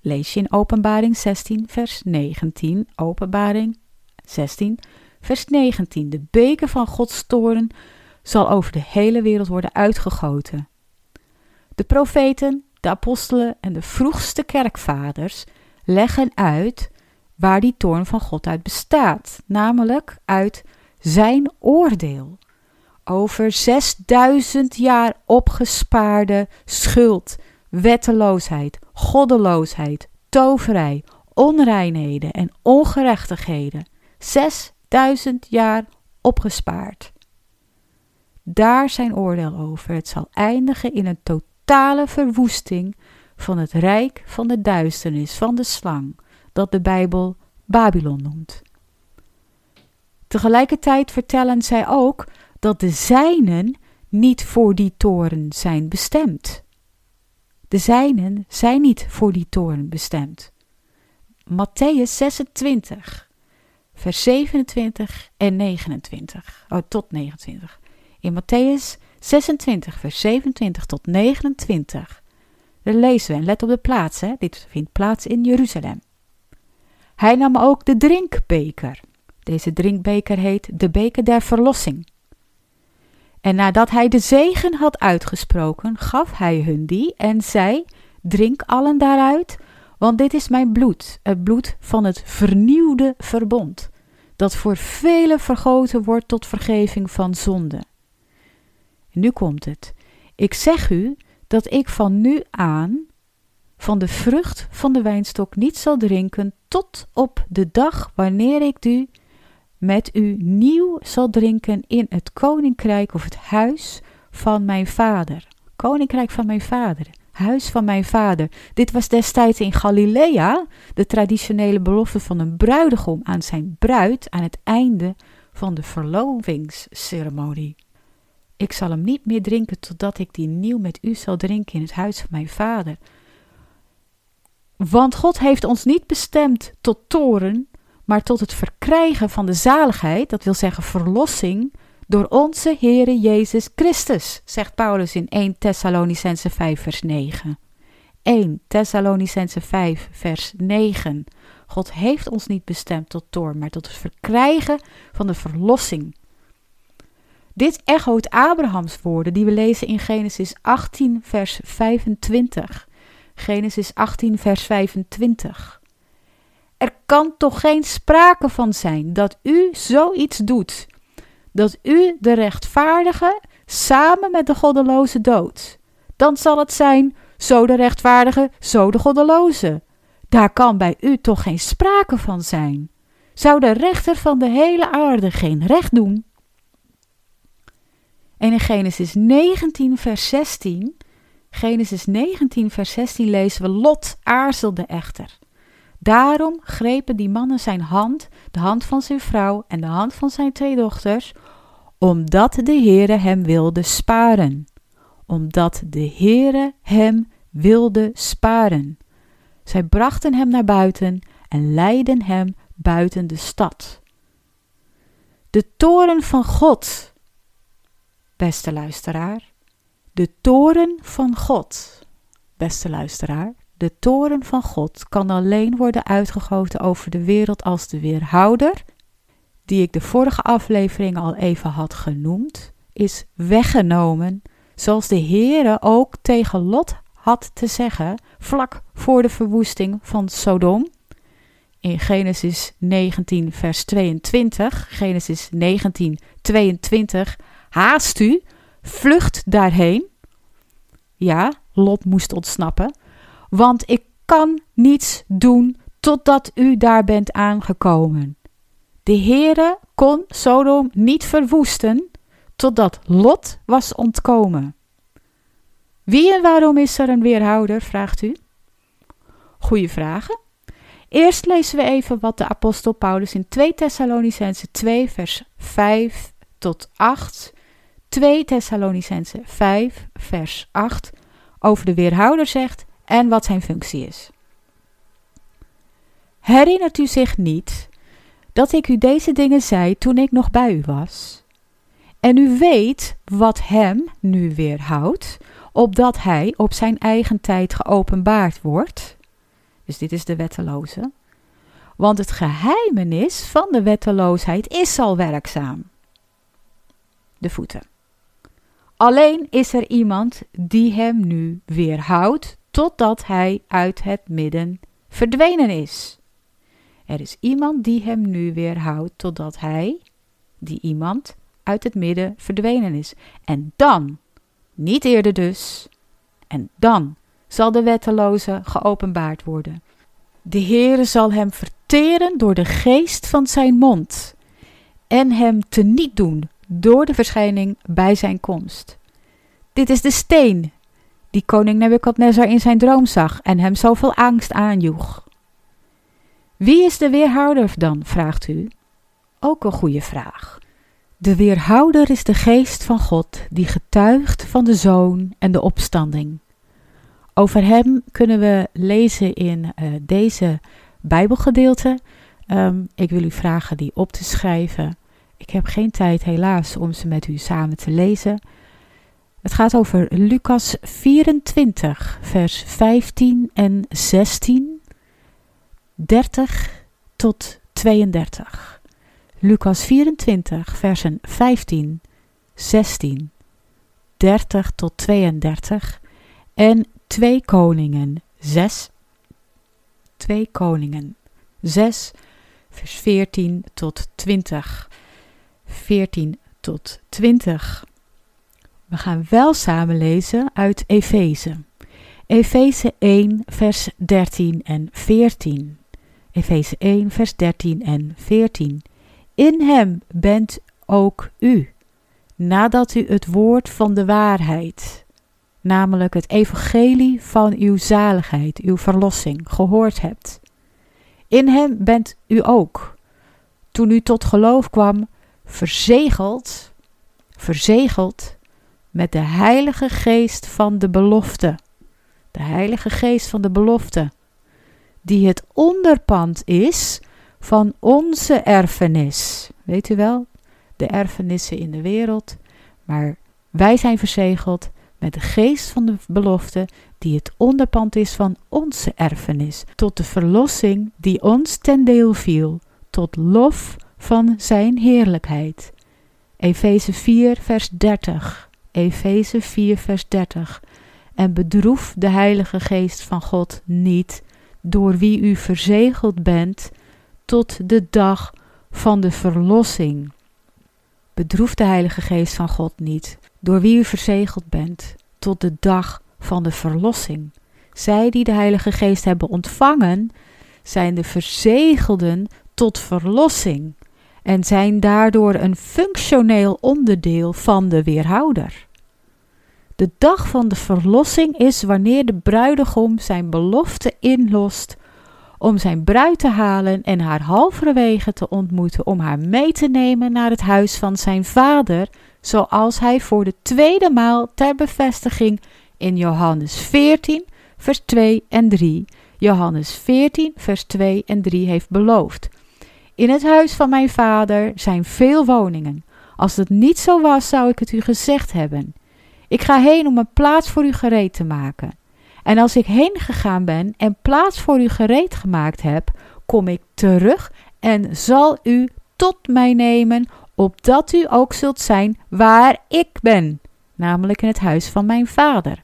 S1: lees je in Openbaring 16, vers 19, Openbaring 16, vers 19, de beker van Gods toren zal over de hele wereld worden uitgegoten. De profeten, de apostelen en de vroegste kerkvaders leggen uit waar die toorn van God uit bestaat, namelijk uit zijn oordeel over 6000 jaar opgespaarde schuld, wetteloosheid, goddeloosheid, toverij, onreinheden en ongerechtigheden. 6000 jaar opgespaard. Daar zijn oordeel over. Het zal eindigen in een totale verwoesting van het rijk van de duisternis, van de slang, dat de Bijbel Babylon noemt. Tegelijkertijd vertellen zij ook dat de zijnen niet voor die toren zijn bestemd. De zijnen zijn niet voor die toren bestemd. Matthäus 26, vers 27 en 29. Oh, tot 29. In Matthäus 26, vers 27 tot 29. Daar lezen we, en let op de plaats, hè? dit vindt plaats in Jeruzalem. Hij nam ook de drinkbeker. Deze drinkbeker heet de beker der verlossing. En nadat hij de zegen had uitgesproken, gaf hij hun die en zei: Drink allen daaruit, want dit is mijn bloed, het bloed van het vernieuwde verbond, dat voor velen vergoten wordt tot vergeving van zonde. nu komt het. Ik zeg u dat ik van nu aan van de vrucht van de wijnstok niet zal drinken tot op de dag wanneer ik u met u nieuw zal drinken in het koninkrijk of het huis van mijn vader. Koninkrijk van mijn vader, huis van mijn vader. Dit was destijds in Galilea de traditionele belofte van een bruidegom aan zijn bruid aan het einde van de verlovingsceremonie. Ik zal hem niet meer drinken totdat ik die nieuw met u zal drinken in het huis van mijn vader. Want God heeft ons niet bestemd tot toren, maar tot het verkrijgen van de zaligheid, dat wil zeggen verlossing, door onze Heere Jezus Christus, zegt Paulus in 1 Thessalonicense 5 vers 9. 1 Thessalonicense 5 vers 9. God heeft ons niet bestemd tot toorn, maar tot het verkrijgen van de verlossing. Dit echoot Abrahams woorden die we lezen in Genesis 18 vers 25. Genesis 18 vers 25. Er kan toch geen sprake van zijn dat u zoiets doet, dat u de rechtvaardige samen met de goddeloze doodt. Dan zal het zijn, zo de rechtvaardige, zo de goddeloze. Daar kan bij u toch geen sprake van zijn. Zou de rechter van de hele aarde geen recht doen? En in Genesis 19, vers 16, Genesis 19, vers 16 lezen we: Lot aarzelde echter. Daarom grepen die mannen zijn hand, de hand van zijn vrouw en de hand van zijn twee dochters, omdat de Heere hem wilde sparen. Omdat de Heere hem wilde sparen. Zij brachten hem naar buiten en leidden hem buiten de stad. De toren van God, beste luisteraar, de toren van God, beste luisteraar, de toren van God kan alleen worden uitgegoten over de wereld als de weerhouder, die ik de vorige aflevering al even had genoemd, is weggenomen, zoals de Heere ook tegen Lot had te zeggen, vlak voor de verwoesting van Sodom. In Genesis 19, vers 22, Genesis 19, 22, haast u, vlucht daarheen. Ja, Lot moest ontsnappen. Want ik kan niets doen totdat u daar bent aangekomen. De Heere kon Sodom niet verwoesten totdat Lot was ontkomen. Wie en waarom is er een weerhouder, vraagt u? Goeie vragen. Eerst lezen we even wat de apostel Paulus in 2 Thessalonicense 2 vers 5 tot 8, 2 Thessalonicense 5 vers 8 over de weerhouder zegt en wat zijn functie is. Herinnert u zich niet dat ik u deze dingen zei toen ik nog bij u was? En u weet wat hem nu weerhoudt, opdat hij op zijn eigen tijd geopenbaard wordt. Dus dit is de wetteloze. Want het geheimenis van de wetteloosheid is al werkzaam. De voeten. Alleen is er iemand die hem nu weerhoudt totdat hij uit het midden verdwenen is. Er is iemand die hem nu weerhoudt totdat hij, die iemand, uit het midden verdwenen is. En dan, niet eerder dus, en dan zal de wetteloze geopenbaard worden. De Heere zal hem verteren door de geest van zijn mond en hem teniet doen door de verschijning bij zijn komst. Dit is de steen die koning Nebukadnezar in zijn droom zag en hem zoveel angst aanjoeg. Wie is de weerhouder dan, vraagt u? Ook een goede vraag. De weerhouder is de geest van God die getuigt van de zoon en de opstanding. Over hem kunnen we lezen in uh, deze Bijbelgedeelte. Um, ik wil u vragen die op te schrijven. Ik heb geen tijd helaas om ze met u samen te lezen. Het gaat over Lucas 24, vers 15 en 16, 30 tot 32. Lucas 24, versen 15, 16, 30 tot 32 en 2 Koningen 6, 2 Koningen 6, vers 14 tot 20. 14 tot 20. We gaan wel samen lezen uit Efeze. Efeze 1, vers 13 en 14. Efeze 1, vers 13 en 14. In hem bent ook u, nadat u het woord van de waarheid, namelijk het evangelie van uw zaligheid, uw verlossing, gehoord hebt. In hem bent u ook, toen u tot geloof kwam, verzegeld, verzegeld met de Heilige Geest van de belofte. De Heilige Geest van de belofte, die het onderpand is van onze erfenis. Weet u wel, de erfenissen in de wereld, maar wij zijn verzegeld met de geest van de belofte, die het onderpand is van onze erfenis, tot de verlossing die ons ten deel viel, tot lof van zijn heerlijkheid. Efeze 4, vers 30. Efeze 4, vers 30. En bedroef de Heilige Geest van God niet, door wie u verzegeld bent tot de dag van de verlossing. Bedroef de Heilige Geest van God niet, door wie u verzegeld bent tot de dag van de verlossing. Zij die de Heilige Geest hebben ontvangen, zijn de verzegelden tot verlossing en zijn daardoor een functioneel onderdeel van de weerhouder. De dag van de verlossing is wanneer de bruidegom zijn belofte inlost om zijn bruid te halen en haar halverwege te ontmoeten om haar mee te nemen naar het huis van zijn vader, zoals hij voor de tweede maal ter bevestiging in Johannes 14, vers 2 en 3, Johannes 14, vers 2 en 3 heeft beloofd. In het huis van mijn vader zijn veel woningen. Als het niet zo was, zou ik het u gezegd hebben. Ik ga heen om een plaats voor u gereed te maken. En als ik heen gegaan ben en plaats voor u gereed gemaakt heb, kom ik terug en zal u tot mij nemen, opdat u ook zult zijn waar ik ben, namelijk in het huis van mijn vader.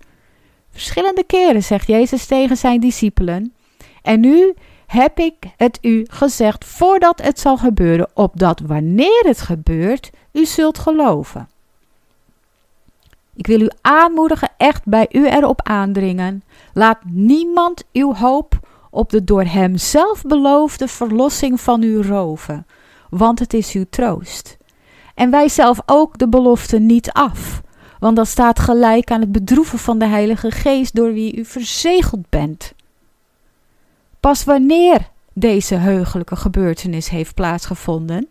S1: Verschillende keren zegt Jezus tegen zijn discipelen: En nu heb ik het u gezegd voordat het zal gebeuren, opdat wanneer het gebeurt, u zult geloven. Ik wil u aanmoedigen, echt bij u erop aandringen. Laat niemand uw hoop op de door hem zelf beloofde verlossing van u roven, want het is uw troost. En wij zelf ook de belofte niet af, want dat staat gelijk aan het bedroeven van de Heilige Geest door wie u verzegeld bent. Pas wanneer deze heugelijke gebeurtenis heeft plaatsgevonden,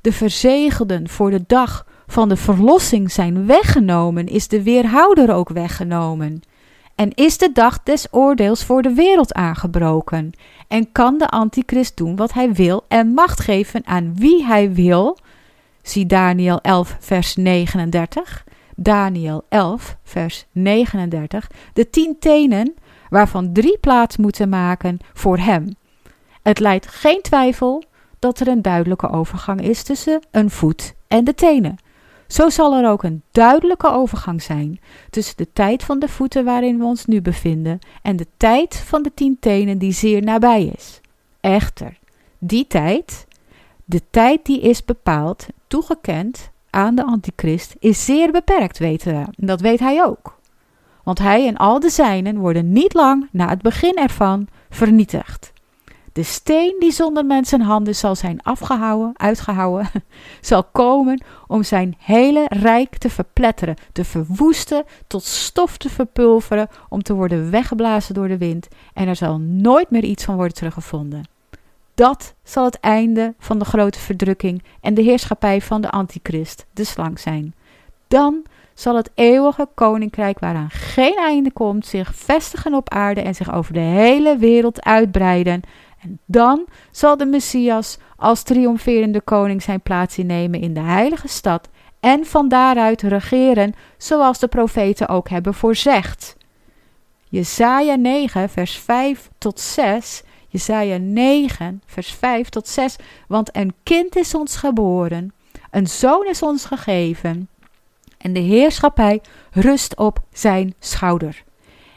S1: de verzegelden voor de dag van de verlossing zijn weggenomen, is de weerhouder ook weggenomen. En is de dag des oordeels voor de wereld aangebroken? En kan de antichrist doen wat hij wil en macht geven aan wie hij wil? Zie Daniel 11, vers 39. Daniel 11, vers 39. De tien tenen, waarvan drie plaats moeten maken voor hem. Het leidt geen twijfel dat er een duidelijke overgang is tussen een voet en de tenen. Zo zal er ook een duidelijke overgang zijn tussen de tijd van de voeten waarin we ons nu bevinden en de tijd van de tien tenen die zeer nabij is. Echter, die tijd, de tijd die is bepaald, toegekend aan de antichrist, is zeer beperkt, weten we. En dat weet hij ook. Want hij en al de zijnen worden niet lang na het begin ervan vernietigd. De steen die zonder mensen handen zal zijn afgehouden, uitgehouden, zal komen om zijn hele rijk te verpletteren, te verwoesten, tot stof te verpulveren, om te worden weggeblazen door de wind. En er zal nooit meer iets van worden teruggevonden. Dat zal het einde van de grote verdrukking en de heerschappij van de antichrist, de slang zijn. Dan zal het eeuwige koninkrijk waaraan geen einde komt zich vestigen op aarde en zich over de hele wereld uitbreiden. En dan zal de Messias als triomferende koning zijn plaats innemen in de heilige stad en van daaruit regeren zoals de profeten ook hebben voorzegd. Jesaja 9 vers 5 tot 6 Jesaja 9 vers 5 tot 6 Want een kind is ons geboren, een zoon is ons gegeven en de heerschappij rust op zijn schouder.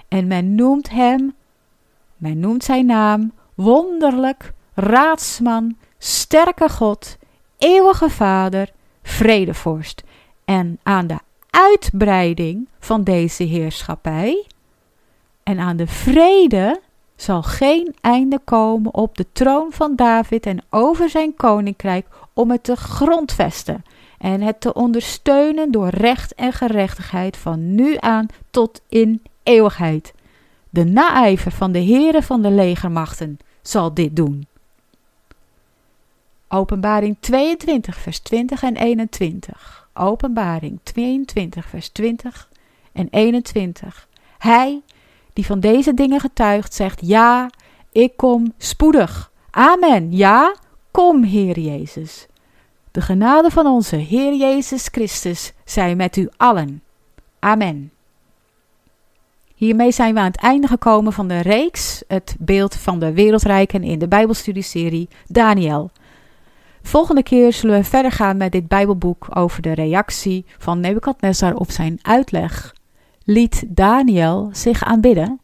S1: En men noemt hem, men noemt zijn naam wonderlijk, raadsman, sterke God, eeuwige Vader, vredevorst. En aan de uitbreiding van deze heerschappij en aan de vrede zal geen einde komen op de troon van David en over zijn koninkrijk om het te grondvesten en het te ondersteunen door recht en gerechtigheid van nu aan tot in eeuwigheid. De naijver van de heren van de legermachten zal dit doen. Openbaring 22, vers 20 en 21. Openbaring 22, vers 20 en 21. Hij die van deze dingen getuigt, zegt: Ja, ik kom spoedig. Amen. Ja, kom, Heer Jezus. De genade van onze Heer Jezus Christus zij met u allen. Amen. Hiermee zijn we aan het einde gekomen van de reeks, het beeld van de wereldrijken in de Bijbelstudieserie Daniel. Volgende keer zullen we verder gaan met dit Bijbelboek over de reactie van Nebukadnezar op zijn uitleg. Liet Daniel zich aanbidden?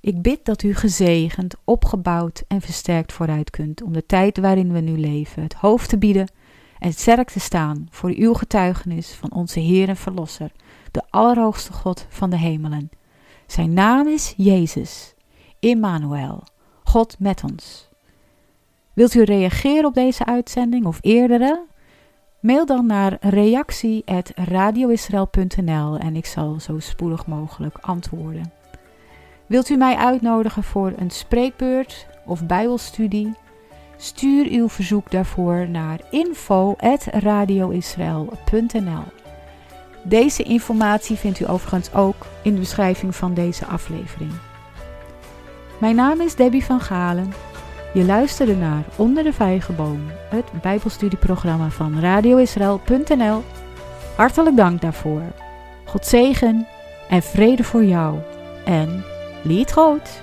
S1: Ik bid dat u gezegend, opgebouwd en versterkt vooruit kunt om de tijd waarin we nu leven het hoofd te bieden en sterk te staan voor uw getuigenis van onze Heer en Verlosser, de Allerhoogste God van de hemelen. Zijn naam is Jezus, Immanuel, God met ons. Wilt u reageren op deze uitzending of eerdere? Mail dan naar reactie.radioisrael.nl en ik zal zo spoedig mogelijk antwoorden. Wilt u mij uitnodigen voor een spreekbeurt of bijbelstudie? Stuur uw verzoek daarvoor naar info.radioisrael.nl deze informatie vindt u overigens ook in de beschrijving van deze aflevering. Mijn naam is Debbie van Galen. Je luisterde naar Onder de Vijgenboom, het Bijbelstudieprogramma van radioisrael.nl. Hartelijk dank daarvoor. God zegen en vrede voor jou. En lied groot.